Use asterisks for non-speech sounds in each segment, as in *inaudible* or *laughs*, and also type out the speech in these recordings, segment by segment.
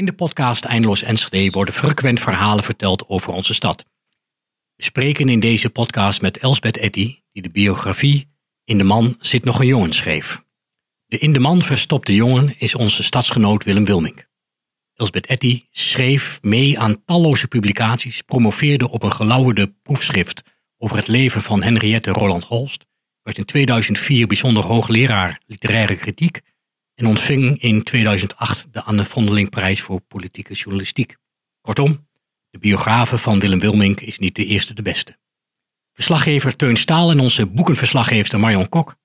In de podcast Eindeloos Enschede worden frequent verhalen verteld over onze stad. We spreken in deze podcast met Elsbeth Etty, die de biografie In de man zit nog een jongen schreef. De in de man verstopte jongen is onze stadsgenoot Willem Wilming. Elsbeth Etty schreef mee aan talloze publicaties, promoveerde op een gelauwerde proefschrift over het leven van Henriette Roland Holst, werd in 2004 bijzonder hoogleraar literaire kritiek en ontving in 2008 de Anne Vondelingprijs voor politieke journalistiek. Kortom, de biografe van Willem Wilmink is niet de eerste de beste. Verslaggever Teun Staal en onze boekenverslaggever Marion Kok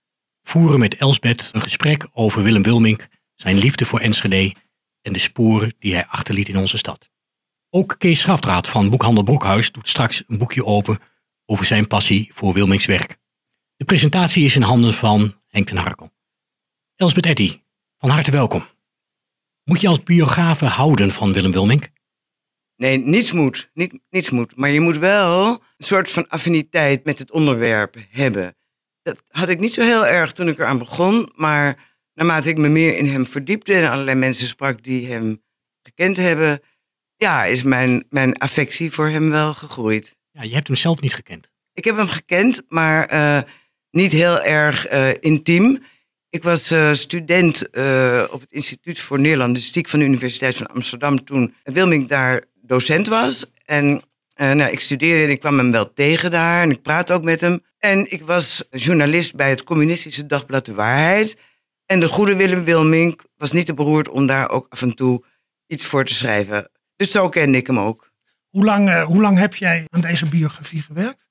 voeren met Elsbeth een gesprek over Willem Wilmink, zijn liefde voor Enschede en de sporen die hij achterliet in onze stad. Ook Kees Schafdraad van Boekhandel Broekhuis doet straks een boekje open over zijn passie voor Wilminks werk. De presentatie is in handen van Henk ten Harkel. Elsbeth Eddy, van harte welkom. Moet je als biografe houden van Willem Wilmink? Nee, niets moet. Niet, niets moet. Maar je moet wel een soort van affiniteit met het onderwerp hebben. Dat had ik niet zo heel erg toen ik eraan begon. Maar naarmate ik me meer in hem verdiepte en allerlei mensen sprak die hem gekend hebben, ja, is mijn, mijn affectie voor hem wel gegroeid. Ja, je hebt hem zelf niet gekend. Ik heb hem gekend, maar uh, niet heel erg uh, intiem. Ik was uh, student op het Instituut voor Nederlandistiek van de Universiteit van Amsterdam toen Wilming daar docent was. En nou, ik studeerde en ik kwam hem wel tegen daar en ik praatte ook met hem. En ik was journalist bij het communistische dagblad De Waarheid. En de goede Willem Wilming was niet te beroerd om daar ook af en toe iets voor te schrijven. Dus zo kende ik hem ook. Hoe lang, hoe lang heb jij aan deze biografie gewerkt?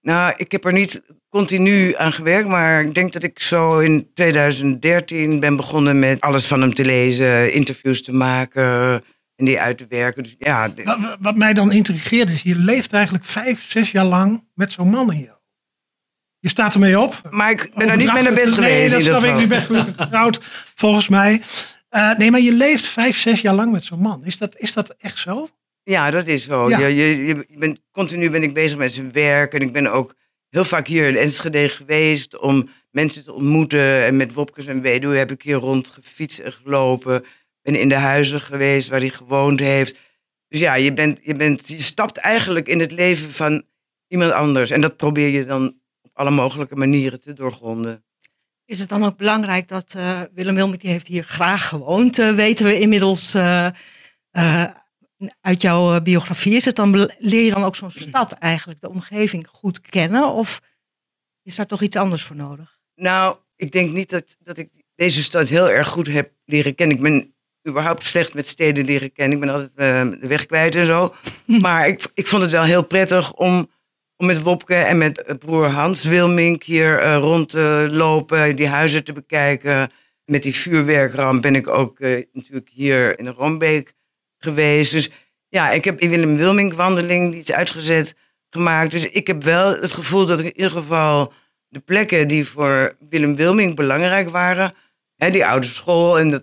Nou, ik heb er niet continu aan gewerkt, maar ik denk dat ik zo in 2013 ben begonnen met alles van hem te lezen, interviews te maken en die uit te werken. Dus, ja, wat, wat mij dan intrigeert is, je leeft eigenlijk vijf, zes jaar lang met zo'n man hier. Je staat ermee op. Maar ik ben er niet mee naar bed geweest. Nee, dat snap ik. Nu ben ik getrouwd, volgens mij. Uh, nee, maar je leeft vijf, zes jaar lang met zo'n man. Is dat, is dat echt zo? Ja, dat is zo. Ja. Je, je, je bent, continu ben ik bezig met zijn werk. En ik ben ook heel vaak hier in Enschede geweest om mensen te ontmoeten. En met Wopkes en Weduwe heb ik hier rond gefietst en gelopen. Ben in de huizen geweest waar hij gewoond heeft. Dus ja, je, bent, je, bent, je stapt eigenlijk in het leven van iemand anders. En dat probeer je dan op alle mogelijke manieren te doorgronden. Is het dan ook belangrijk dat uh, Willem die heeft hier graag gewoond, uh, weten we inmiddels uh, uit jouw biografie. Is het dan, leer je dan ook zo'n stad eigenlijk, de omgeving goed kennen? Of is daar toch iets anders voor nodig? Nou, ik denk niet dat, dat ik deze stad heel erg goed heb leren kennen. Ik ben überhaupt slecht met steden leren kennen. Ik ben altijd de weg kwijt en zo. *laughs* maar ik, ik vond het wel heel prettig om om met Wopke en met broer Hans Wilmink hier uh, rond te lopen, die huizen te bekijken. Met die vuurwerkramp ben ik ook uh, natuurlijk hier in Rombeek geweest. Dus ja, ik heb in Willem Wilmink wandeling iets uitgezet gemaakt. Dus ik heb wel het gevoel dat ik in ieder geval de plekken die voor Willem Wilmink belangrijk waren. Hè, die oude school, en dat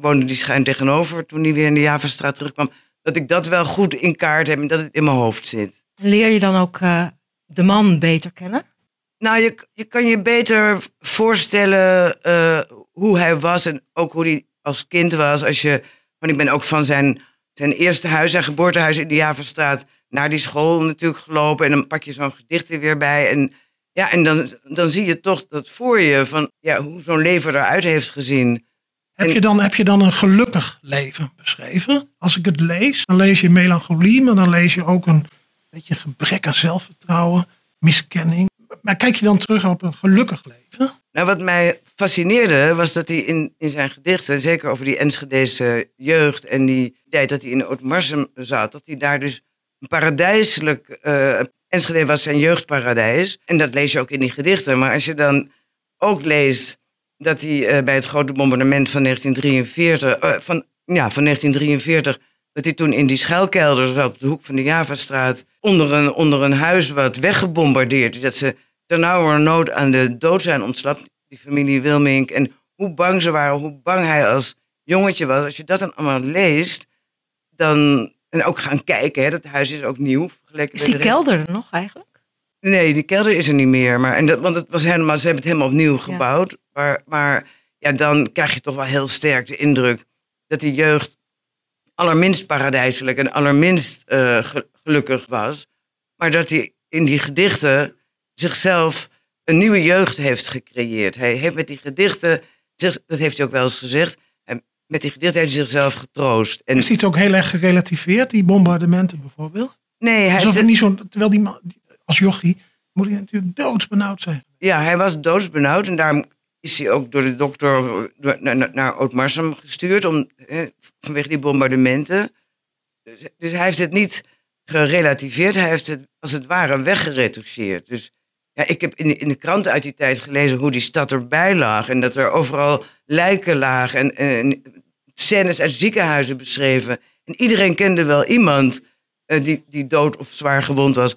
woonde die schijn tegenover toen hij weer in de Javastraat terugkwam. Dat ik dat wel goed in kaart heb en dat het in mijn hoofd zit. Leer je dan ook uh, de man beter kennen? Nou, je, je kan je beter voorstellen uh, hoe hij was en ook hoe hij als kind was. Als je, want ik ben ook van zijn, zijn eerste huis, zijn geboortehuis in de Javastraat, naar die school natuurlijk gelopen. En dan pak je zo'n gedicht er weer bij. En, ja, en dan, dan zie je toch dat voor je van ja, hoe zo'n leven eruit heeft gezien. Heb, je dan, heb je dan een gelukkig leven beschreven? Als ik het lees, dan lees je melancholie, maar dan lees je ook een beetje gebrek aan zelfvertrouwen, miskenning. Maar kijk je dan terug op een gelukkig leven? Nou, wat mij fascineerde was dat hij in, in zijn gedichten, zeker over die Enschedese jeugd en die tijd dat hij in Oud-Marsum zat, dat hij daar dus een paradijselijk. Uh, Enschede was zijn jeugdparadijs. En dat lees je ook in die gedichten. Maar als je dan ook leest dat hij uh, bij het grote bombardement van 1943, uh, van, ja, van 1943 dat hij toen in die schuilkelder op de hoek van de Javastraat onder een, onder een huis wat weggebombardeerd. Dat ze nood aan de dood zijn ontsnapt, die familie Wilmink. En hoe bang ze waren, hoe bang hij als jongetje was. Als je dat dan allemaal leest, dan... En ook gaan kijken, hè, dat huis is ook nieuw. Is die kelder er nog eigenlijk? Nee, die kelder is er niet meer. Maar, en dat, want het was helemaal, ze hebben het helemaal opnieuw gebouwd. Maar, maar ja, dan krijg je toch wel heel sterk de indruk dat die jeugd allerminst paradijselijk en allerminst eh, ge- gelukkig was. Maar dat hij in die gedichten zichzelf een nieuwe jeugd heeft gecreëerd. Hij heeft met die gedichten, dat heeft hij ook wel eens gezegd, en met die gedichten heeft hij zichzelf getroost. En Is hij het ook heel erg gerelativeerd, die bombardementen bijvoorbeeld? nee, hij Alsof heeft, het niet zo, terwijl die man, als jochie moet hij natuurlijk doodsbenauwd zijn. ja, hij was doodsbenauwd en daarom is hij ook door de dokter naar, naar, naar Oud-Marsum gestuurd om, hè, vanwege die bombardementen. Dus, dus hij heeft het niet gerelativeerd, hij heeft het als het ware weggeretoucheerd. Dus ja, ik heb in de, in de kranten uit die tijd gelezen hoe die stad erbij lag en dat er overal lijken lagen en, en scènes uit ziekenhuizen beschreven. En iedereen kende wel iemand eh, die, die dood of zwaar gewond was.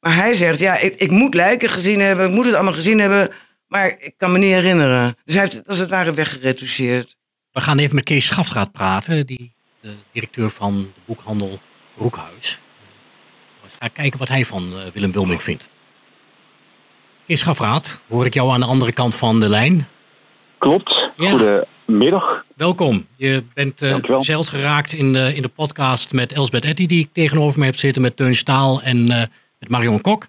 Maar hij zegt, ja, ik, ik moet lijken gezien hebben, ik moet het allemaal gezien hebben, maar ik kan me niet herinneren. Dus hij heeft het als het ware weggeretoucheerd. We gaan even met Kees Schaftraat praten, die, de directeur van de boekhandel Broekhuis. We gaan kijken wat hij van eh, Willem Wilming vindt. Kees Schafraat, hoor ik jou aan de andere kant van de lijn. Klopt. Ja. Goedemiddag. Welkom. Je bent verzeld geraakt in de, in de podcast met Elsbeth Etty, die ik tegenover me heb zitten, met Teun Staal en eh, met Marion Kok.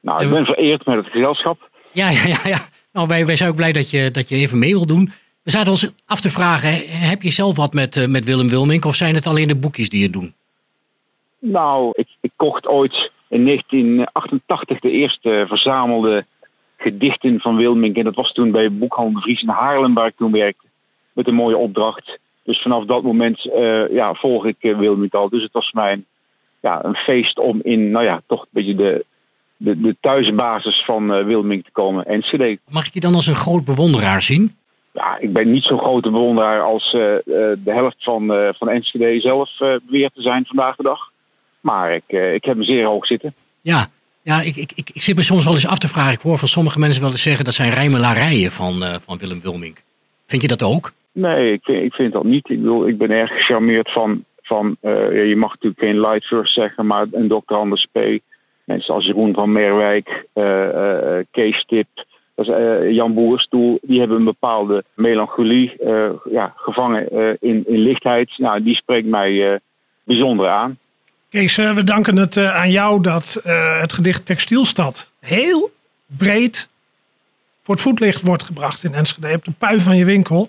Nou, ik ben vereerd met het gezelschap. Ja, ja, ja. ja. Nou, wij, wij zijn ook blij dat je, dat je even mee wil doen. We zaten ons af te vragen, heb je zelf wat met, eh, met Willem Wilmink of zijn het alleen de boekjes die je doen? Nou, ik, ik kocht ooit in 1988 de eerste verzamelde gedichten van Wilmink. En dat was toen bij Boekhandel de Vries in Haarlem, waar ik toen werkte. Met een mooie opdracht. Dus vanaf dat moment eh, ja, volg ik uh, Wilmink al. Dus het was mij een, ja, een feest om in, nou ja, toch een beetje de, de, de thuisbasis van uh, Wilmink te komen. Enschede. Mag ik je dan als een groot bewonderaar zien? Ja, ik ben niet zo'n grote bewonderaar als de helft van, van Enschede zelf beweert te zijn vandaag de dag. Maar ik, ik heb hem zeer hoog zitten. Ja, ja ik, ik, ik, ik zit me soms wel eens af te vragen. Ik hoor van sommige mensen wel eens zeggen dat zijn rijmelarijen van, van Willem Wilmink. Vind je dat ook? Nee, ik vind, ik vind dat niet. Ik, bedoel, ik ben erg gecharmeerd van, van ja, je mag natuurlijk geen light first zeggen, maar een Dr. Anders P. Mensen als Jeroen van Merwijk, Kees Tip, uh, Jan Boerstoel, die hebben een bepaalde melancholie uh, ja, gevangen uh, in, in lichtheid. Nou, die spreekt mij bijzonder aan. Kees, we danken het aan jou dat het gedicht Textielstad heel breed voor het voetlicht wordt gebracht in Enschede. Je hebt de pui van je winkel.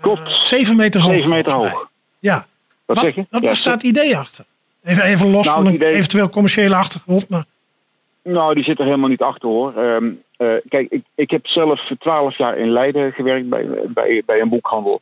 Klopt. Zeven meter hoog. Zeven meter hoog. Ja. Wat, wat zeg je? Wat ja, was daar het idee achter? Even, even los nou, van een idee... eventueel commerciële achtergrond. Maar... Nou, die zit er helemaal niet achter hoor. Um, uh, kijk, ik, ik heb zelf twaalf jaar in Leiden gewerkt bij, bij, bij een boekhandel.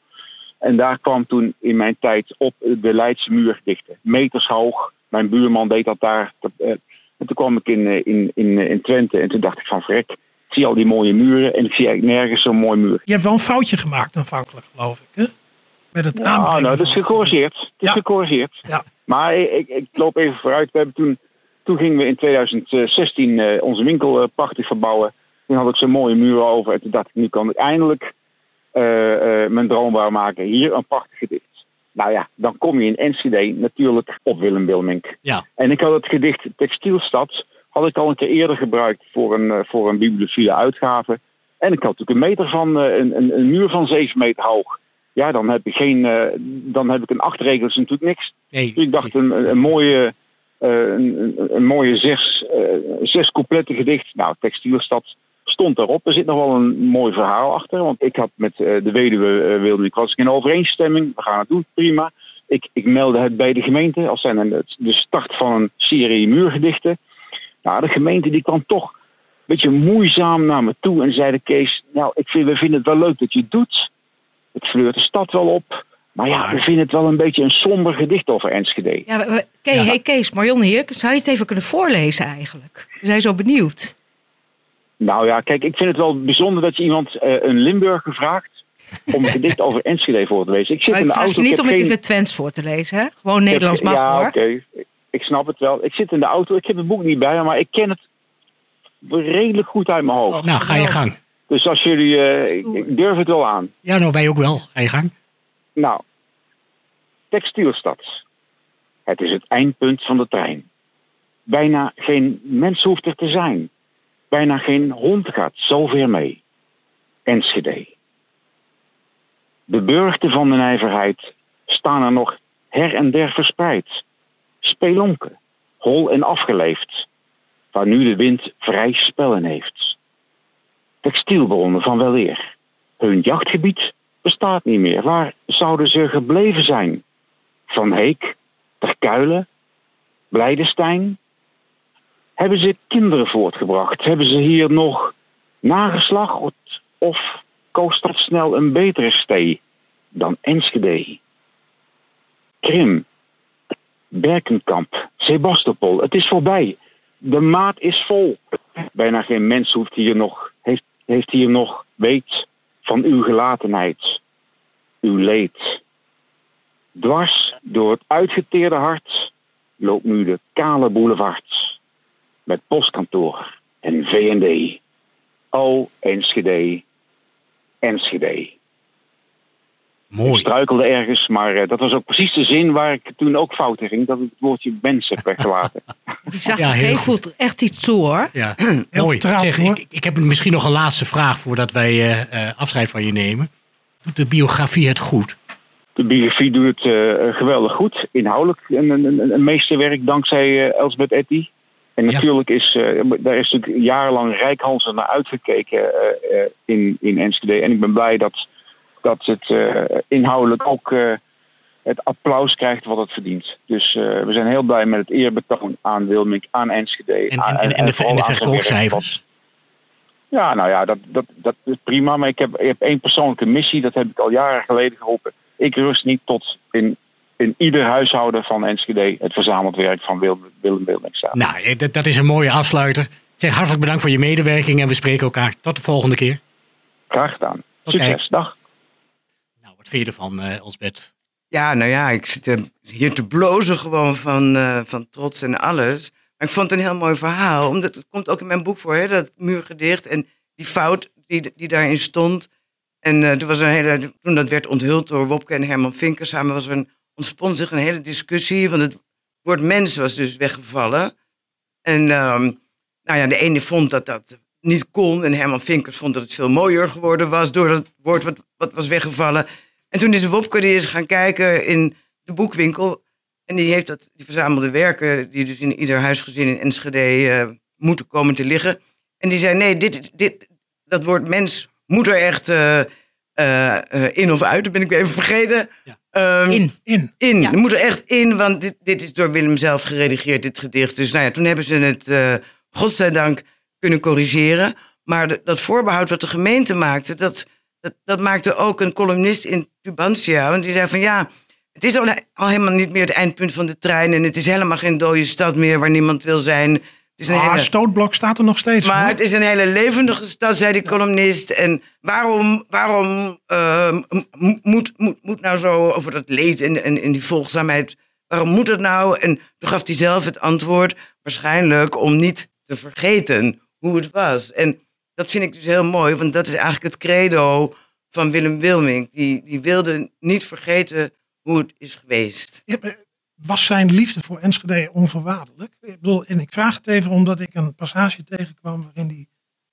En daar kwam toen in mijn tijd op de Leidse muurgedichten. Meters hoog. Mijn buurman deed dat daar. Uh, en toen kwam ik in, in, in, in Twente en toen dacht ik van vrek. Ik zie al die mooie muren en ik zie eigenlijk nergens zo'n mooi muur. Je hebt wel een foutje gemaakt aanvankelijk, geloof ik. Hè? Met het ja, nou, dat is gecorrigeerd. Is ja. gecorrigeerd. Ja. Maar ik, ik, loop even vooruit. We hebben toen, toen gingen we in 2016 uh, onze winkel prachtig verbouwen. Toen had ik zo'n mooie muren over. En toen dacht ik, nu kan ik eindelijk mijn droom waarmaken. Hier een prachtig gedicht. Nou ja, dan kom je in Enschede natuurlijk op Willem Wilmink. Ja. En ik had het gedicht Textielstad had ik al een keer eerder gebruikt voor een, voor een bibliophile uitgave. En ik had natuurlijk een meter van een, een, een muur van 7 meter hoog. Ja, dan heb ik geen, uh, dan heb ik een acht regels natuurlijk niks. Nee, dus ik dacht een, een mooie, uh, een, een, mooie zes, uh, zes coupletten gedicht. Nou, Textielstad stond daarop. Er zit nog wel een mooi verhaal achter. Want ik had met de weduwe wilde ik was ik in overeenstemming. We gaan het doen, prima. Ik, ik meldde het bij de gemeente als zijn de start van een serie muurgedichten. Nou, de gemeente die kwam toch een beetje moeizaam naar me toe en zeiden Kees, nou, ik vind, we vinden het wel leuk dat je het doet. Het fleurt de stad wel op. Maar ja, we vinden het wel een beetje een somber gedicht over Enschede. Ja, we, Kees, ja. Hey Kees, Marion hier, zou je het even kunnen voorlezen eigenlijk? We zijn zo benieuwd. Nou ja, kijk, ik vind het wel bijzonder dat je iemand, uh, een Limburger, vraagt om een *laughs* gedicht over Enschede voor te lezen. Ik zit maar in ik de vraag auto. je niet ik om het geen... in het Twents voor te lezen, hè? Gewoon Nederlands heb... mag ja, hoor. oké. Okay. Ik snap het wel. Ik zit in de auto, ik heb het boek niet bij me, maar ik ken het redelijk goed uit mijn hoofd. Oh, nou, ga je gang. Dus als jullie, uh, ik, ik durf het wel aan. Ja, nou wij ook wel. Ga je gang. Nou, textielstad. Het is het eindpunt van de trein. Bijna geen mens hoeft er te zijn. Bijna geen hond gaat zo ver mee. Enschede. De burchten van de nijverheid staan er nog her en der verspreid. Spelonken, hol en afgeleefd, waar nu de wind vrij spellen heeft. Textielbronnen van weleer. Hun jachtgebied bestaat niet meer. Waar zouden ze gebleven zijn? Van Heek, Ter Kuilen, Blijdestein? Hebben ze kinderen voortgebracht? Hebben ze hier nog nageslacht? Of koos dat snel een betere stee dan Enschede? Krim, Berkenkamp, Sebastopol, het is voorbij. De maat is vol. Bijna geen mens hoeft hier nog, heeft, heeft hier nog weet van uw gelatenheid, uw leed. Dwars door het uitgeteerde hart loopt nu de kale boulevard met postkantoor en V&D. O, Enschede, Enschede. Ik Mooi. struikelde ergens, maar eh, dat was ook precies de zin waar ik toen ook fout in ging. Dat ik het woordje mens heb weggelaten. *laughs* Die zag Ja, er heel goed. voelt echt iets toe hoor. Ja, *clears throat* Heel mooi. vertrouwd, Zeg, hoor. ik, ik heb misschien nog een laatste vraag voordat wij eh, eh, afscheid van je nemen. Doet de biografie het goed? De biografie doet het eh, geweldig goed. Inhoudelijk een, een, een- meesterwerk dankzij eh, Elsbeth Etty. En Ja. natuurlijk is eh, daar is natuurlijk jarenlang rijkhalsend naar uitgekeken eh, in, in Enschede. En ik ben blij dat, dat het inhoudelijk ook het applaus krijgt wat het verdient. Dus we zijn heel blij met het eerbetoon aan Wilmink, aan Enschede. En, aan- en, en, en de, en de verkoopcijfers? Ja, nou ja, dat, dat, dat is prima. Maar ik heb, ik heb één persoonlijke missie. Dat heb ik al jaren geleden geroepen. Ik rust niet tot in, in ieder huishouden van Enschede het verzameld werk van Willem staat. Nou, eh, dat, dat is een mooie afsluiter. Zeg hartelijk bedankt voor je medewerking en we spreken elkaar tot de volgende keer. Graag gedaan. Succes. Dag. Nou, wat vind je ervan, eh Elsbeth? Ja, nou ja, ik zit eh, hier te blozen gewoon van, eh, van trots en alles. Maar ik vond het een heel mooi verhaal. Omdat het komt ook in mijn boek voor, hè, dat muurgedicht. En die fout die, die daarin stond. En eh, er was een hele, toen dat werd onthuld door Wopke en Herman Vinker samen, was er een, ontspon zich een hele discussie. Want het woord mens was dus weggevallen. En ehm, nou ja, de ene vond dat dat niet kon. En Herman Vinkers vond dat het veel mooier geworden was door dat woord wat, wat was weggevallen. En toen is Wopke die is gaan kijken in de boekwinkel. En die heeft dat, die verzamelde werken, die dus in ieder huisgezin in Enschede eh, moeten komen te liggen. En die zei, nee, dit, dit, dat woord mens moet er echt eh, eh, in of uit. Dat ben ik weer even vergeten. Ja. Ehm, In. In. in. Ja. Moet er echt in, want dit, dit is door Willem zelf geredigeerd, dit gedicht. Dus nou ja, toen hebben ze het, eh godzijdank, kunnen corrigeren. Maar de- dat voorbehoud wat de gemeente maakte, dat, dat, dat maakte ook een columnist in Tubantia. Want die zei van ja, het is al, al helemaal niet meer het eindpunt van de trein. En het is helemaal geen dode stad meer waar niemand wil zijn. Is een Ah, hele... stootblok staat er nog steeds. Maar hoor. het is een hele levendige stad, zei die columnist. En waarom, waarom eh, m- m- moet, moet, moet nou zo over dat leed en, en, en die volgzaamheid... waarom moet het nou? En toen gaf hij zelf het antwoord... waarschijnlijk om niet te vergeten hoe het was. En dat vind ik dus heel mooi, want dat is eigenlijk het credo van Willem Wilming. Die, die wilde niet vergeten hoe het is geweest. Ja, Was zijn liefde voor Enschede onvoorwaardelijk? Ik bedoel, en ik vraag het even omdat ik een passage tegenkwam waarin hij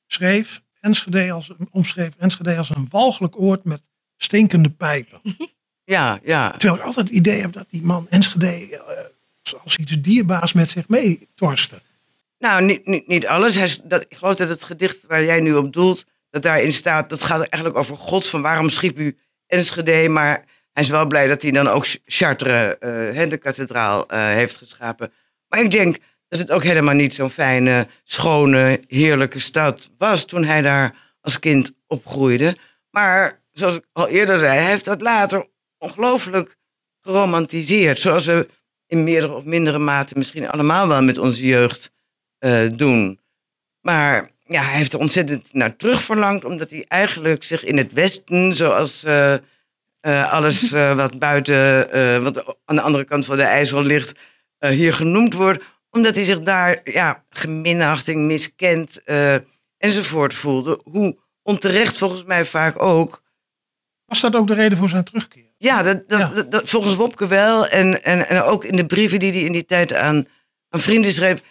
schreef, Enschede als, omschreef Enschede als een walgelijk oord met stinkende pijpen. *laughs* Ja, ja. Terwijl ik altijd het idee heb dat die man Enschede eh, als iets dierbaars met zich mee torste. Nou, niet, niet, niet alles. Hij, dat, ik geloof dat het gedicht waar jij nu op doelt, dat daarin staat, dat gaat eigenlijk over God, van waarom schiep u Enschede, maar hij is wel blij dat hij dan ook Chartres, hè, de kathedraal, eh, heeft geschapen. Maar ik denk dat het ook helemaal niet zo'n fijne, schone, heerlijke stad was toen hij daar als kind opgroeide. Maar zoals ik al eerder zei, hij heeft dat later ongelooflijk geromantiseerd. Zoals we in meerdere of mindere mate misschien allemaal wel met onze jeugd eh, doen. Maar ja, hij heeft er ontzettend naar terug verlangd, omdat hij eigenlijk zich in het Westen, zoals eh, alles eh, wat buiten, eh, wat aan de andere kant van de IJssel ligt, hier genoemd wordt, omdat hij zich daar ja, geminachting, miskend enzovoort voelde. Hoe onterecht volgens mij vaak ook. Was dat ook de reden voor zijn terugkeer? Ja, dat, dat, Ja. dat- dat- volgens Wopke wel. En, en, en ook in de brieven die hij in die tijd aan, aan vrienden schreef.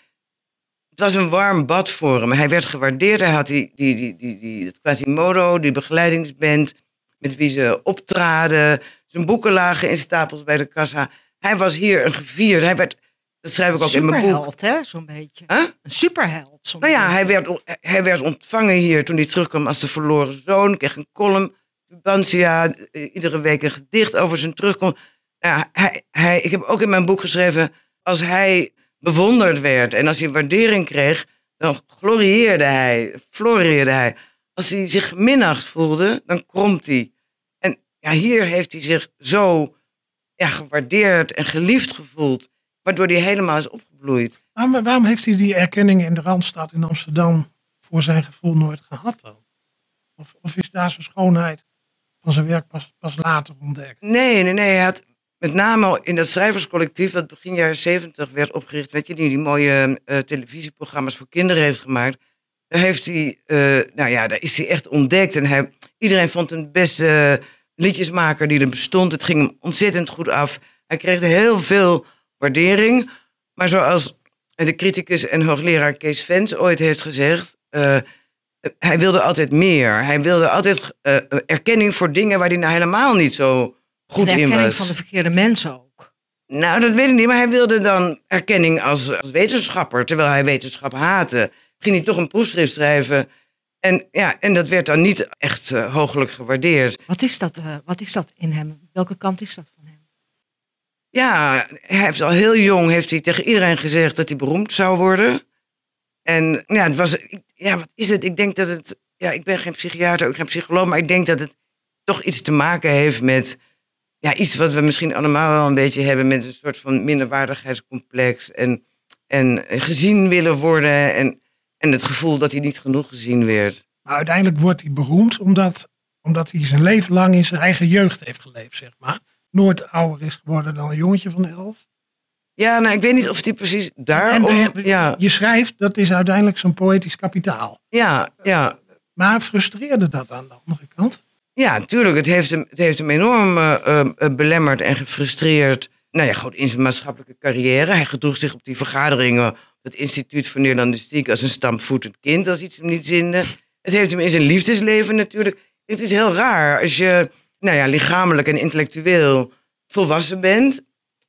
Het was een warm bad voor hem. Hij werd gewaardeerd. Hij had die, die, die, die, die, het Quasimodo, die begeleidingsband met wie ze optraden. Zijn boeken lagen in stapels bij de kassa. hij was hier een gevierd. Hij werd, dat schrijf ik ook in mijn boek. Superheld, hè, zo'n beetje. Huh? Een superheld. Zo'n Nou ja, beetje. hij werd, hij werd ontvangen hier toen hij terugkwam als de verloren zoon. Kreeg een column. Tubantia, eh, iedere week een gedicht over zijn terugkomst. Nou, ja, hij, hij, ik heb ook in mijn boek geschreven, als hij bewonderd werd en als hij waardering kreeg, dan glorieerde hij, floreerde hij. Als hij zich minacht voelde, dan kromt hij. En ja, hier heeft hij zich zo ja, gewaardeerd en geliefd gevoeld, waardoor hij helemaal is opgebloeid. Waarom, waarom heeft hij die erkenning in de Randstad in Amsterdam voor zijn gevoel nooit gehad dan? Of, of is daar zijn schoonheid van zijn werk pas, pas later ontdekt? Nee, nee, nee. Hij had met name in dat schrijverscollectief, wat begin jaren zeventig werd opgericht, weet je, die die mooie eh, televisieprogramma's voor kinderen heeft gemaakt. Daar heeft hij, eh, nou ja, daar is hij echt ontdekt. En hij, iedereen vond hem de beste liedjesmaker die er bestond. Het ging hem ontzettend goed af. Hij kreeg heel veel waardering. Maar zoals de criticus en hoogleraar Kees Vens ooit heeft gezegd, eh, hij wilde altijd meer. Hij wilde altijd eh, erkenning voor dingen waar hij nou helemaal niet zo goed in erkenning was. van de verkeerde mensen ook. Nou, dat weet ik niet, maar hij wilde dan erkenning als, als wetenschapper, terwijl hij wetenschap haatte. Ging hij toch een proefschrift schrijven. En, ja, en dat werd dan niet echt hooglijk gewaardeerd. Wat is, dat, eh, wat is dat in hem? Welke kant is dat van hem? Ja, hij heeft al heel jong heeft hij tegen iedereen gezegd dat hij beroemd zou worden. En ja, het was, ja, wat is het? Ik denk dat het, ja, ik ben geen psychiater, ook geen psycholoog, maar ik denk dat het toch iets te maken heeft met, ja, iets wat we misschien allemaal wel een beetje hebben met een soort van minderwaardigheidscomplex en, en gezien willen worden en, en het gevoel dat hij niet genoeg gezien werd. Maar uiteindelijk wordt hij beroemd omdat, omdat hij zijn leven lang in zijn eigen jeugd heeft geleefd, zeg maar. Nooit ouder is geworden dan een jongetje van elf. Ja, nou, ik weet niet of hij precies daarom, en ja, je schrijft, dat is uiteindelijk zijn poëtisch kapitaal. ja, ja. Maar frustreerde dat aan de andere kant? Ja, natuurlijk. Het heeft hem, het heeft hem enorm eh, eh, belemmerd en gefrustreerd. Nou ja, goed, in zijn maatschappelijke carrière. Hij gedroeg zich op die vergaderingen het Instituut voor Nederlandistiek als een stampvoetend kind, als iets hem niet zinde. Het heeft hem in zijn liefdesleven natuurlijk. Het is heel raar als je, nou ja, lichamelijk en intellectueel volwassen bent.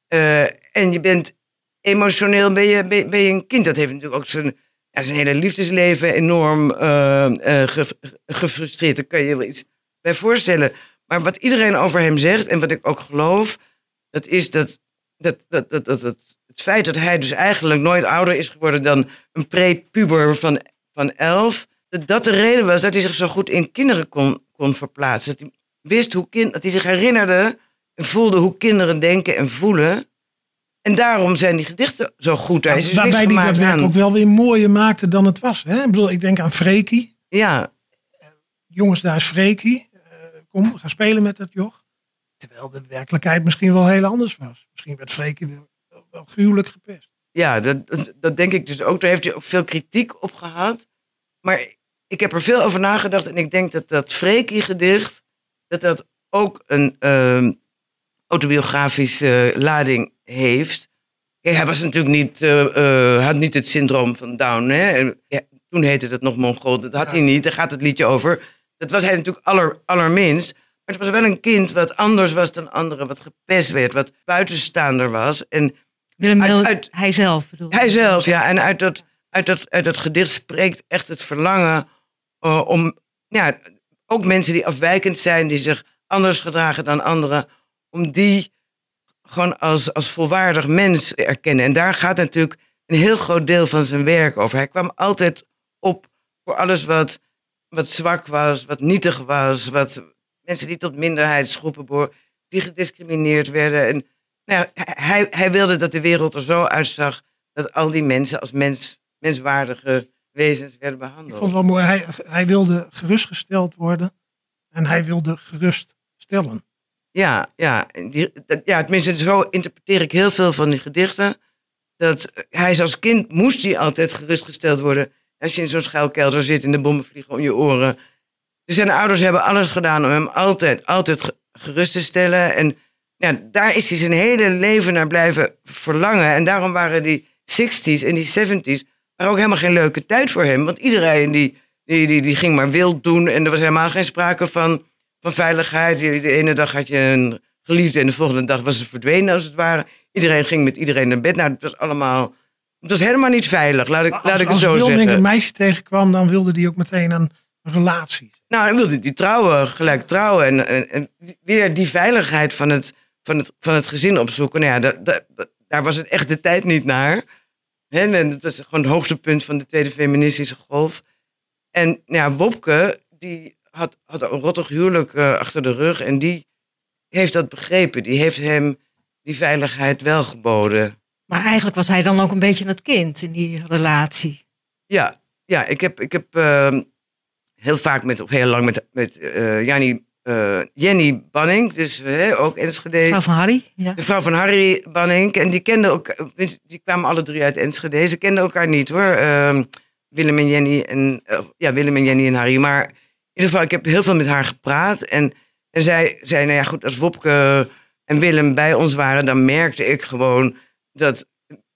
eh, en je bent emotioneel ben je, ben, je een kind. Dat heeft natuurlijk ook zijn, zijn hele liefdesleven enorm eh, eh, ge- gefrustreerd. Daar kan je je wel iets bij voorstellen. Maar wat iedereen over hem zegt, en wat ik ook geloof, dat is dat, dat, dat, dat, dat, dat het feit dat hij dus eigenlijk nooit ouder is geworden dan een prepuber van, van elf, dat dat de reden was dat hij zich zo goed in kinderen kon, kon verplaatsen. Dat hij wist hoe kind, dat hij zich herinnerde en voelde hoe kinderen denken en voelen. En daarom zijn die gedichten zo goed. Hij is dus Waarbij hij dat werk ook wel weer mooier maakte dan het was. Hè? Ik bedoel, ik denk aan Freekie. Ja, Jongens, daar is Freekie. Eh, kom, gaan spelen met dat joch. Terwijl de werkelijkheid misschien wel heel anders was. Misschien werd Freekie gruwelijk gepest. Ja, dat, dat, dat denk ik dus ook. Daar heeft hij ook veel kritiek op gehad. Maar ik heb er veel over nagedacht. En ik denk dat dat Freekie-gedicht... dat dat ook een ehm, autobiografische lading heeft. Kijk, hij was natuurlijk niet... eh, eh, had niet het syndroom van Down. Hè? Ja, toen heette het nog Mongool. Dat had hij niet. Daar gaat het liedje over. Dat was hij natuurlijk aller, allerminst. Maar het was wel een kind wat anders was dan anderen. Wat gepest werd. Wat buitenstaander was. En Willem Uit- Wil- uit- hij zelf bedoel hij zelf, ja. En uit dat, uit dat, uit dat gedicht spreekt echt het verlangen eh, om, ja, ook mensen die afwijkend zijn, die zich anders gedragen dan anderen, om die gewoon als, als volwaardig mens te erkennen. En daar gaat natuurlijk een heel groot deel van zijn werk over. Hij kwam altijd op voor alles wat, wat zwak was, wat nietig was, wat mensen die tot minderheidsgroepen behoren, die gediscrimineerd werden. En nou hij, hij wilde dat de wereld er zo uitzag dat al die mensen als mens, menswaardige wezens werden Ik behandeld. vond het wel mooi. Hij, hij wilde gerustgesteld worden. En hij wilde geruststellen. Ja, ja, die, dat, ja, tenminste, zo interpreteer ik heel veel van die gedichten. Dat hij is als kind moest hij altijd gerustgesteld worden. Als je in zo'n schuilkelder zit en de bommen vliegen om je oren. Dus zijn ouders hebben alles gedaan om hem altijd, altijd ge- gerust te stellen. En ja, daar is hij zijn hele leven naar blijven verlangen. En daarom waren die 60s en die 70s waren ook helemaal geen leuke tijd voor hem. Want iedereen die, die, die, die ging maar wild doen. En er was helemaal geen sprake van, van veiligheid. De, ene dag had je een geliefde en de volgende dag was ze verdwenen als het ware. iedereen ging met iedereen naar bed. Nou, het was allemaal... Het was helemaal niet veilig, laat ik, Als, laat ik het als zo zeggen. een meisje tegenkwam, dan wilde die ook meteen een relatie. Nou, hij wilde die trouwen, gelijk trouwen. En, en, en weer die veiligheid van het, van het, van het gezin opzoeken. Nou ja, da- da- da- daar was het echt de tijd niet naar. En het was gewoon het hoogste punt van de tweede feministische golf. En nou ja, Wopke, die had, had een rottig huwelijk eh, achter de rug. En die heeft dat begrepen. Die heeft hem die veiligheid wel geboden. Maar eigenlijk was hij dan ook een beetje het kind in die relatie. Ja, ja ik heb, ik heb ehm, heel vaak met, of heel lang met, met Jannie, eh, Jenny Banning, dus ook Enschede. Vrouw van Harry. Ja. De vrouw van Harry Banning. En die kenden ook, die kwamen alle drie uit Enschede. Ze kenden elkaar niet hoor. Ehm, Willem en Jenny en eh, ja, Willem en Jenny en Harry. Maar in ieder geval, ik heb heel veel met haar gepraat. En, en zij zei, nou ja, goed, als Wopke en Willem bij ons waren, dan merkte ik gewoon dat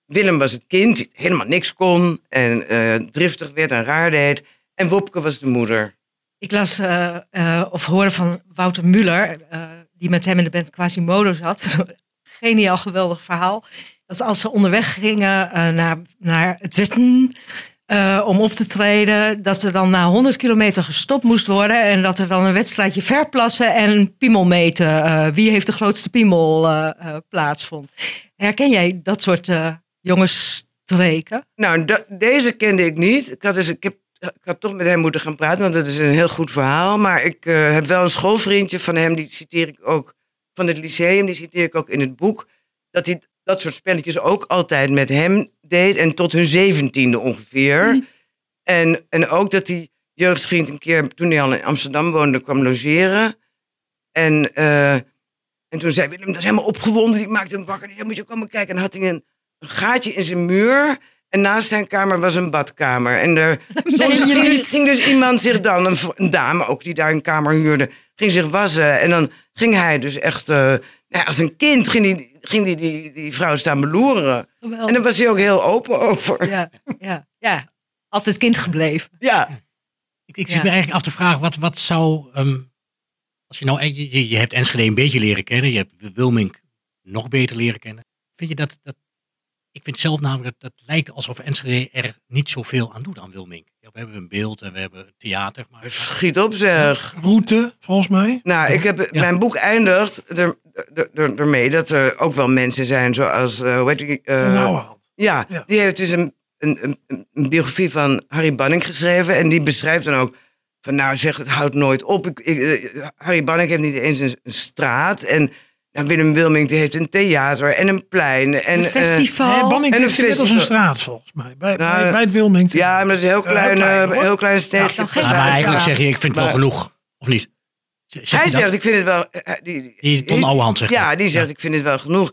Willem was het kind die helemaal niks kon en eh, driftig werd en raar deed. En Wopke was de moeder. Ik las eh, eh, of hoorde van Wouter Muller, eh, die met hem in de band Quasimodo zat. *laughs* Geniaal, geweldig verhaal. Dat als ze onderweg gingen naar, naar het westen om op te treden, dat er dan na 100 kilometer gestopt moest worden. En dat er dan een wedstrijdje verplassen en piemel meten. wie heeft de grootste piemel plaatsvond. Herken jij dat soort eh jongensstreken? Nou, deze kende ik niet. Ik had, dus, ik, heb, ik had toch met hem moeten gaan praten, want dat is een heel goed verhaal. Maar ik eh, heb wel een schoolvriendje van hem, die citeer ik ook van het lyceum, die citeer ik ook in het boek. Dat hij dat soort spelletjes ook altijd met hem deed en tot hun zeventiende ongeveer. En, en ook dat die jeugdvriend een keer, toen hij al in Amsterdam woonde, kwam logeren. En, eh, en toen zei Willem, dat is helemaal opgewonden, die maakte hem wakker. Die zei, moet je komen kijken. En had hij een, een gaatje in zijn muur. En naast zijn kamer was een badkamer. En er *laughs* soms je ging, niet. ging dus iemand zich dan, een, dame ook die daar een kamer huurde, ging zich wassen. En dan ging hij dus echt, eh, nou ja, als een kind, ging die, ging die, die, die vrouw staan beloeren. Geweldig. En daar was hij ook heel open over. Ja, ja, ja. Altijd kind gebleven. Ja, Ik, ik zit Ja. me eigenlijk af te vragen, wat, wat zou... ehm, als je nou... Je, je- je hebt Enschede een beetje leren kennen. Je hebt Wilmink nog beter leren kennen. Vind je dat... dat ik vind zelf namelijk dat het lijkt alsof Enschede er niet zoveel aan doet aan Wilmink. Ja, we hebben een beeld en we hebben theater. Maar schiet op zeg. Route, volgens mij. Nou, ik heb, Ja. mijn boek eindigt er, er, er- ermee dat er ook wel mensen zijn zoals, eh hoe heet die? eh, nou, ja, Ja. die heeft dus een, een, een, een biografie van Harry Banning geschreven. En die beschrijft dan ook van, nou zeg, het houdt nooit op. Ik, ik, eh, Harry Banning heeft niet eens een, een straat. En nou, Willem Wilming die heeft een theater en een plein. En, Een eh, festival. Nee, Banning en een inmiddels een festival. straat, volgens mij. Bij, Nou, bij, bij het Wilming. ja, maar dat is een heel Heel klein, eh, hoor. heel klein steegje. geen Ja, maar eigenlijk ja. zeg je, ik vind het wel Maar- genoeg. Of niet? Zeg Hij dat? zegt, ik vind het wel... eh, Die, die, Die Ton Ouwehand zegt Ja, dat. die zegt, Ja. ik vind het wel genoeg.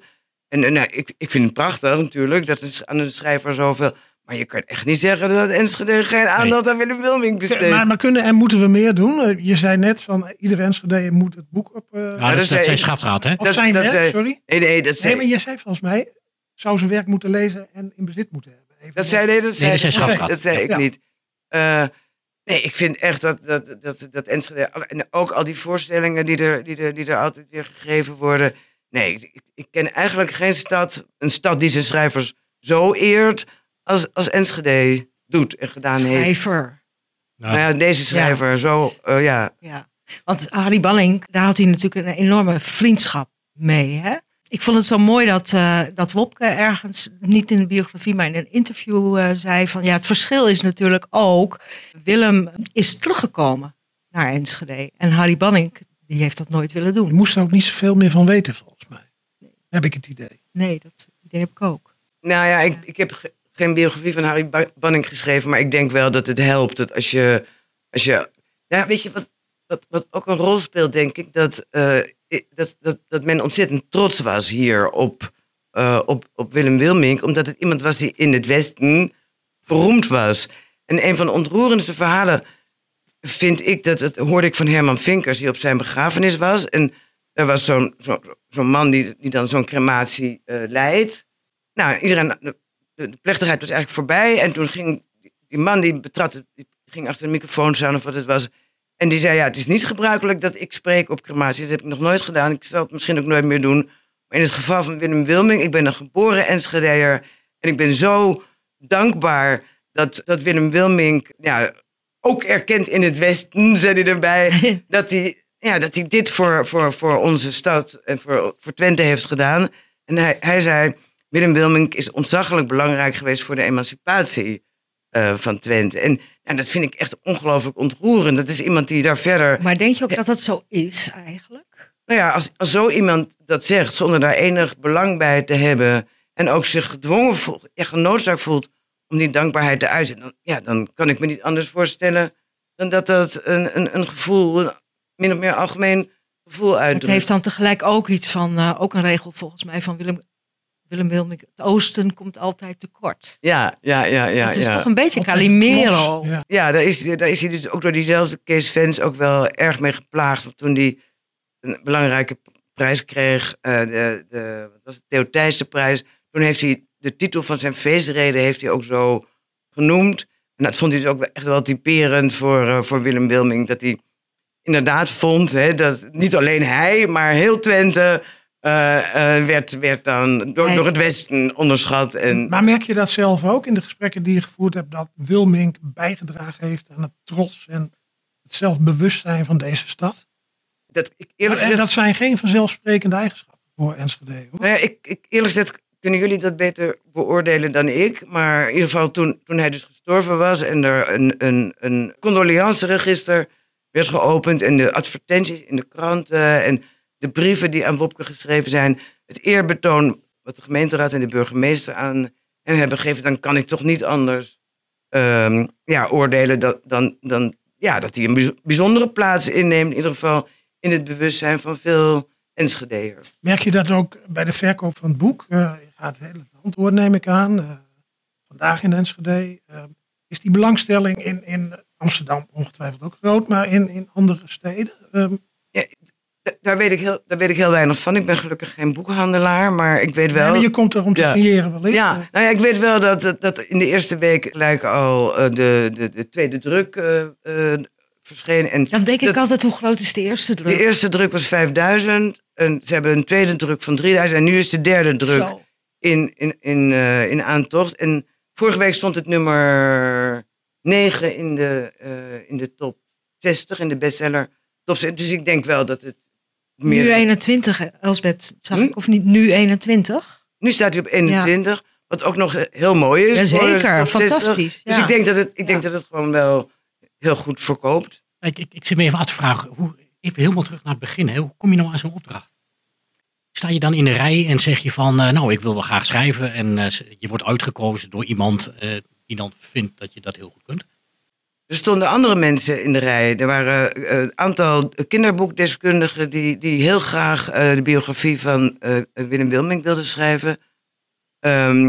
En eh, nou, ik, ik vind het prachtig natuurlijk, dat het aan een schrijver zoveel... Maar je kan echt niet zeggen dat Enschede geen aandacht aan Willem Wilming besteedt. Maar, maar kunnen en moeten we meer doen? Eh, Je zei net van eh, iedere Enschede moet het boek op. eh, Ja, dat zei- zijn schafraad, hè? of dat- zijn dat werk, zei- sorry. Nee, nee, dat zei, Nee, maar je zei volgens mij, zou zijn werk moeten lezen en in bezit moeten hebben. Even dat zei, nee, dat zei, dat zei dat zei ik Ja. niet. Eh, nee, ik vind echt dat, dat, dat, dat Enschede... En ook al die voorstellingen die er, die er, die er altijd weer gegeven worden... Nee, ik, ik ken eigenlijk geen stad, een stad die zijn schrijvers zo eert... als, als Enschede doet en gedaan heeft. Schrijver. Nou, Nou ja, deze schrijver, zo, eh, ja. Ja. Want Harry Banning, daar had hij natuurlijk een enorme vriendschap mee. Hè? Ik vond het zo mooi dat, eh, dat Wopke ergens, niet in de biografie, maar in een interview eh, zei van ja, het verschil is natuurlijk ook, Willem is teruggekomen naar Enschede. En Harry Banning, die heeft dat nooit willen Je doen. moest er ook niet zoveel meer van weten, volgens mij. Heb ik het idee. Nee, dat idee heb ik ook. Nou ja, ik, ik heb geen biografie van Harry Ba- Banning geschreven, maar ik denk wel dat het helpt. Dat als je, als je ja, weet je wat, wat, wat ook een rol speelt, denk ik, dat, eh, dat, dat, dat men ontzettend trots was hier op, eh, op, op Willem Wilmink, omdat het iemand was die in het Westen beroemd was. En een van de ontroerendste verhalen vind ik dat, het hoorde ik van Herman Vinkers, die op zijn begrafenis was. En er was zo'n zo, man die, die dan zo'n crematie eh, leidt. Nou, iedereen, de, plechtigheid was eigenlijk voorbij. En toen ging die man die betrad, die ging achter de microfoon staan of wat het was. En die zei, ja, het is niet gebruikelijk dat ik spreek op crematie. Dat heb ik nog nooit gedaan. Ik zal het misschien ook nooit meer doen. Maar in het geval van Willem Wilming, ik ben een geboren Enschedeer. En ik ben zo dankbaar dat, dat Willem Wilming ja, ook erkent in het Westen, zei hij erbij, *laughs* dat hij, ja, dat hij dit voor, voor, voor onze stad en voor, voor Twente heeft gedaan. En hij, hij zei, Willem Wilming is ontzaglijk belangrijk geweest voor de emancipatie eh, van Twente. En ja, dat vind ik echt ongelooflijk ontroerend. Dat is iemand die daar verder... Maar denk je ook dat dat zo is eigenlijk? Nou ja, als, als zo iemand dat zegt zonder daar enig belang bij te hebben... en ook zich gedwongen voelt, echt genoodzaakt voelt om die dankbaarheid te uiten... Dan, ja, dan kan ik me niet anders voorstellen dan dat dat een, een, een gevoel, een min of meer algemeen gevoel uitdrukt. het heeft dan tegelijk ook iets van, eh, ook een regel volgens mij van Willem, Willem Wilming. Het oosten komt altijd tekort. Ja, ja, ja, ja. het is ja. toch een beetje Altijd Calimero. los, Ja. Ja, daar is, daar is hij dus ook door diezelfde Kees Vens ook wel erg mee geplaagd. Want toen hij een belangrijke prijs kreeg, eh, de, de, wat was het, Theo Thijssen prijs. Toen heeft hij de titel van zijn feestreden heeft hij ook zo genoemd. En dat vond hij dus ook echt wel typerend voor, eh, voor Willem Wilming. Dat hij inderdaad vond hè, dat niet alleen hij, maar heel Twente eh, eh, werd, werd dan door, het Westen onderschat. En, Maar merk je dat zelf ook in de gesprekken die je gevoerd hebt, dat Wilming bijgedragen heeft aan het trots en het zelfbewustzijn van deze stad? dat, ik, eerlijk En gezegd, dat zijn geen vanzelfsprekende eigenschappen voor Enschede. Hoor. Nou ja, ik, ik, eerlijk gezegd kunnen jullie dat beter beoordelen dan ik. Maar in ieder geval toen, toen hij dus gestorven was en er een, een, een condoleanceregister werd geopend en de advertenties in de kranten en de brieven die aan Wopke geschreven zijn, het eerbetoon wat de gemeenteraad en de burgemeester aan hem hebben gegeven, dan kan ik toch niet anders ehm, ja, oordelen dan, dan, dan ja, dat hij een bijz- bijzondere plaats inneemt, in ieder geval in het bewustzijn van veel Enschede'ers. Merk je dat ook bij de verkoop van het boek? Eh, je gaat het hele land door, neem ik aan. Eh, vandaag in Enschede. Eh, is die belangstelling in, in Amsterdam ongetwijfeld ook groot, maar in, in andere steden? Eh, Da- Daar weet, ik heel, daar weet ik heel weinig van. Ik ben gelukkig geen boekhandelaar, maar ik weet wel. nee, je komt er om te Ja. signeren wellicht. ja, nou ja, ik weet wel dat, dat, dat in de eerste week gelijk al eh, de, de, de tweede druk eh, eh, verscheen. En Dan denk ik altijd, hoe groot is de eerste druk? de eerste druk was 5000. En ze hebben een tweede druk van 3000. En nu is de derde druk Zo. in, in, in, eh, in aantocht. En vorige week stond het nummer 9 in de, eh, in de top 60, in de bestseller top 60. Dus ik denk wel dat het meer... Nu 21, Elsbeth, zag Hm? ik. Of niet nu 21? Nu staat hij op 21, wat ook nog heel mooi is. Jazeker, 60. fantastisch. Dus ja. ik denk dat het, ik denk dat het gewoon wel heel goed verkoopt. Ik, ik, ik zit me even af te vragen, hoe, even helemaal terug naar het begin. Hè? Hoe kom je nou aan zo'n opdracht? Sta je dan in de rij en zeg je van, eh, nou, ik wil wel graag schrijven. En eh, je wordt uitgekozen door iemand eh, die dan vindt dat je dat heel goed kunt. Er stonden andere mensen in de rij. Er waren eh, een aantal kinderboekdeskundigen die, die heel graag eh, de biografie van eh, Willem Wilming wilden schrijven. Ehm,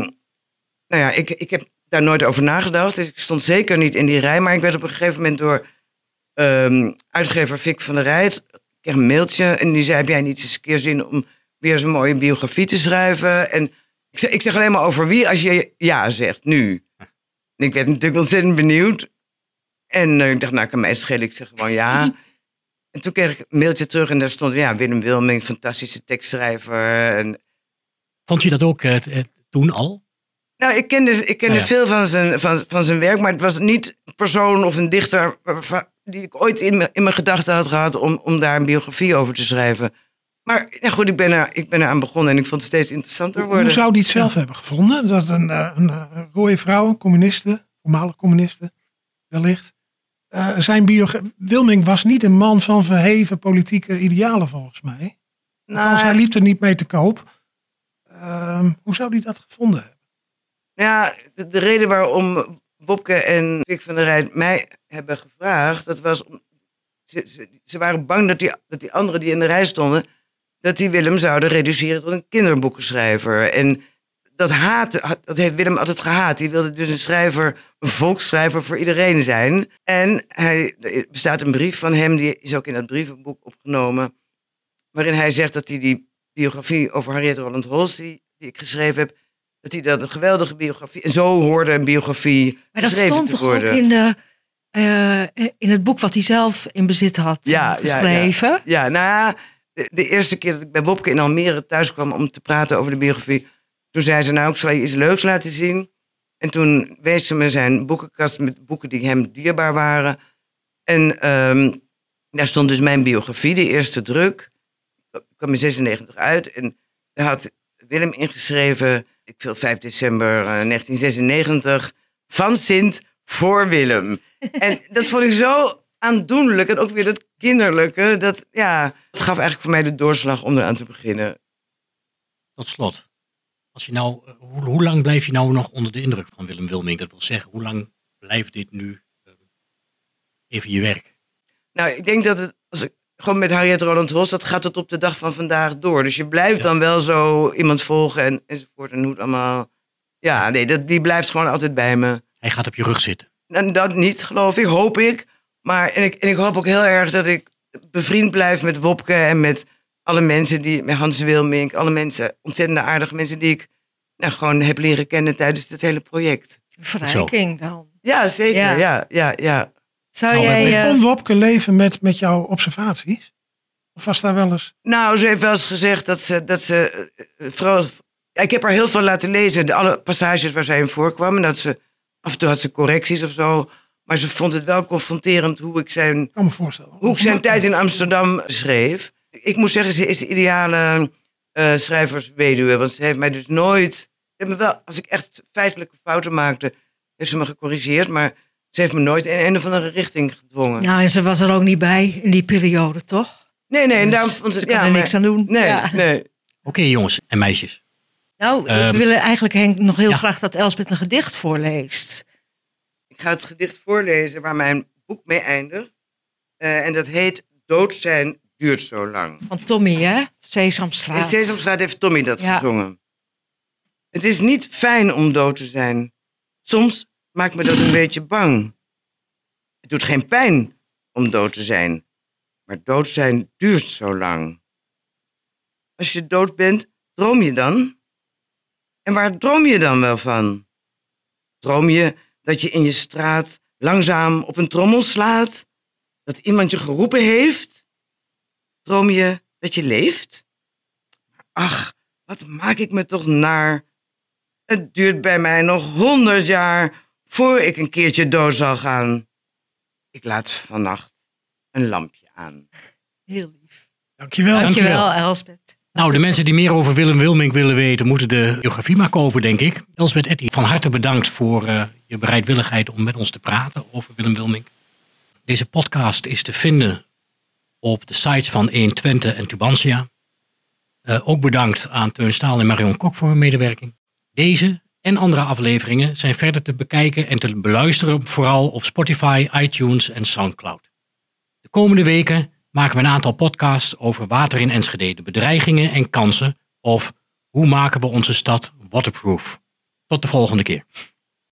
nou ja, ik, ik heb daar nooit over nagedacht. Dus ik stond zeker niet in die rij. Maar ik werd op een gegeven moment door ehm, uitgever Vic van der Rijt... Ik kreeg een mailtje en die zei, heb jij niet eens een keer zin om weer een mooie biografie te schrijven? En ik zeg, ik zeg alleen maar over wie als je ja zegt, nu. En ik werd natuurlijk ontzettend benieuwd. En eh, ik dacht, nou, kan mij schelen. Ik zeg gewoon ja. *laughs* en toen kreeg ik een mailtje terug en daar stond, ja, Willem Wilming, fantastische tekstschrijver. En, Vond je dat ook eh, toen al? nou, ik kende, ik kende ja. veel van zijn, van, van zijn werk, maar het was niet een persoon of een dichter die ik ooit in, mijn- in mijn gedachten had gehad om, om daar een biografie over te schrijven. Maar ja, goed, ik ben, er, ik ben eraan begonnen en ik vond het steeds interessanter worden. Hoe zou die het zelf hebben gevonden? Dat een, eh, een, rode vrouw, een communiste, voormalig communiste, wellicht. Eh, zijn biogra- Wilming was niet een man van verheven politieke idealen volgens mij. Nou, hij liep er niet mee te koop. Ehm, hoe zou hij dat gevonden hebben? Ja, de, de reden waarom Bobke en Vic van der Rijt mij hebben gevraagd, dat was om, ze, ze, ze waren bang dat die, dat die anderen die in de rij stonden, dat die Willem zouden reduceren tot een kinderboekenschrijver. En dat haat, dat heeft Willem altijd gehaat. Die wilde dus een schrijver, een volksschrijver voor iedereen zijn. En hij, er bestaat een brief van hem, die is ook in dat brievenboek opgenomen, waarin hij zegt dat hij die biografie over Harriet Roland Holst, die, die ik geschreven heb, dat hij dat een geweldige biografie. En zo hoorde een biografie Maar dat geschreven stond toch ook in, de, eh, in het boek wat hij zelf in bezit had Ja, eh, ja, geschreven? Ja, nou ja, de, de eerste keer dat ik bij Wopke in Almere thuis kwam om te praten over de biografie, toen zei ze, nou, ik zal je iets leuks laten zien. En toen wees ze me zijn boekenkast met boeken die hem dierbaar waren. En ehm, daar stond dus mijn biografie, de eerste druk. Ik kwam in 96 uit en daar had Willem ingeschreven, ik viel 5 december eh, 1996, van Sint voor Willem. *laughs* en dat vond ik zo aandoenlijk en ook weer dat kinderlijke. Dat, ja, dat gaf eigenlijk voor mij de doorslag om eraan te beginnen. Tot slot, als je nou, eh, hoe, hoe lang blijf je nou nog onder de indruk van Willem Wilming? Dat wil zeggen, hoe lang blijft dit nu eh, even je werk? Nou, ik denk dat het, als ik gewoon met Harriet Roland Hos, dat gaat tot op de dag van vandaag door. Dus je blijft Ja. dan wel zo iemand volgen en, enzovoort. En hoe het allemaal. Ja, nee, dat, die blijft gewoon altijd bij me. Hij gaat op je rug zitten. En dat niet, geloof ik, hoop ik. Maar en ik, en ik hoop ook heel erg dat ik bevriend blijf met Wopke en met alle mensen die, met Hans Wilmink, alle mensen, ontzettend aardige mensen die ik nou, gewoon heb leren kennen tijdens dit hele project. Verrijking dan. Ja, zeker. Ja. Ja, ja, ja. Zou Nou, jij... eh, Kon Wopke leven met, met jouw observaties? Of was daar wel eens... Nou, ze heeft wel eens gezegd dat ze, dat ze eh, eh, vooral. Ik heb haar heel veel laten lezen, de, alle passages waar zij in voorkwam. En dat ze, af en toe had ze correcties of zo. Maar ze vond het wel confronterend hoe ik zijn, kan me voorstellen. hoe ik zijn tijd in Amsterdam schreef. Ik moet zeggen, ze is de ideale eh, schrijversweduwe. Want ze heeft mij dus nooit. Ze heeft me wel, als ik echt feitelijke fouten maakte, heeft ze me gecorrigeerd. Maar ze heeft me nooit in een of andere richting gedwongen. Nou, en ze was er ook niet bij in die periode, toch? nee, nee, en Dus daarom vond ze ze Ja, er maar- niks aan doen. Nee, Ja. nee. Oké jongens en meisjes. Nou, Ehm, we willen eigenlijk Henk nog heel ja. graag dat Elsbeth een gedicht voorleest. Ik ga het gedicht voorlezen waar mijn boek mee eindigt. Eh, en dat heet Dood zijn duurt zo lang. Van Tommy, hè? In Sesamstraat. Sesamstraat heeft Tommy dat Ja. gezongen. Het is niet fijn om dood te zijn. Soms maakt me dat een beetje bang. Het doet geen pijn om dood te zijn. Maar dood zijn duurt zo lang. Als je dood bent, droom je dan? En waar droom je dan wel van? Droom je dat je in je straat langzaam op een trommel slaat? Dat iemand je geroepen heeft? Droom je dat je leeft? Ach, wat maak ik me toch naar? Het duurt bij mij nog honderd jaar voor ik een keertje dood zal gaan. Ik laat vannacht een lampje aan. Heel lief. Dankjewel. Dankjewel, Elsbeth. Nou, de mensen die meer over Willem Wilming willen weten, moeten de biografie maar kopen, denk ik. Elsbeth Etty, van harte bedankt voor eh, je bereidwilligheid om met ons te praten over Willem Wilming. Deze podcast is te vinden op de sites van 120 en Tubantia. Eh, ook bedankt aan Teun Staal en Marion Kok voor hun medewerking. Deze en andere afleveringen zijn verder te bekijken en te beluisteren, vooral op Spotify, iTunes en Soundcloud. De komende weken maken we een aantal podcasts over water in Enschede, de bedreigingen en kansen of hoe maken we onze stad waterproof. Tot de volgende keer.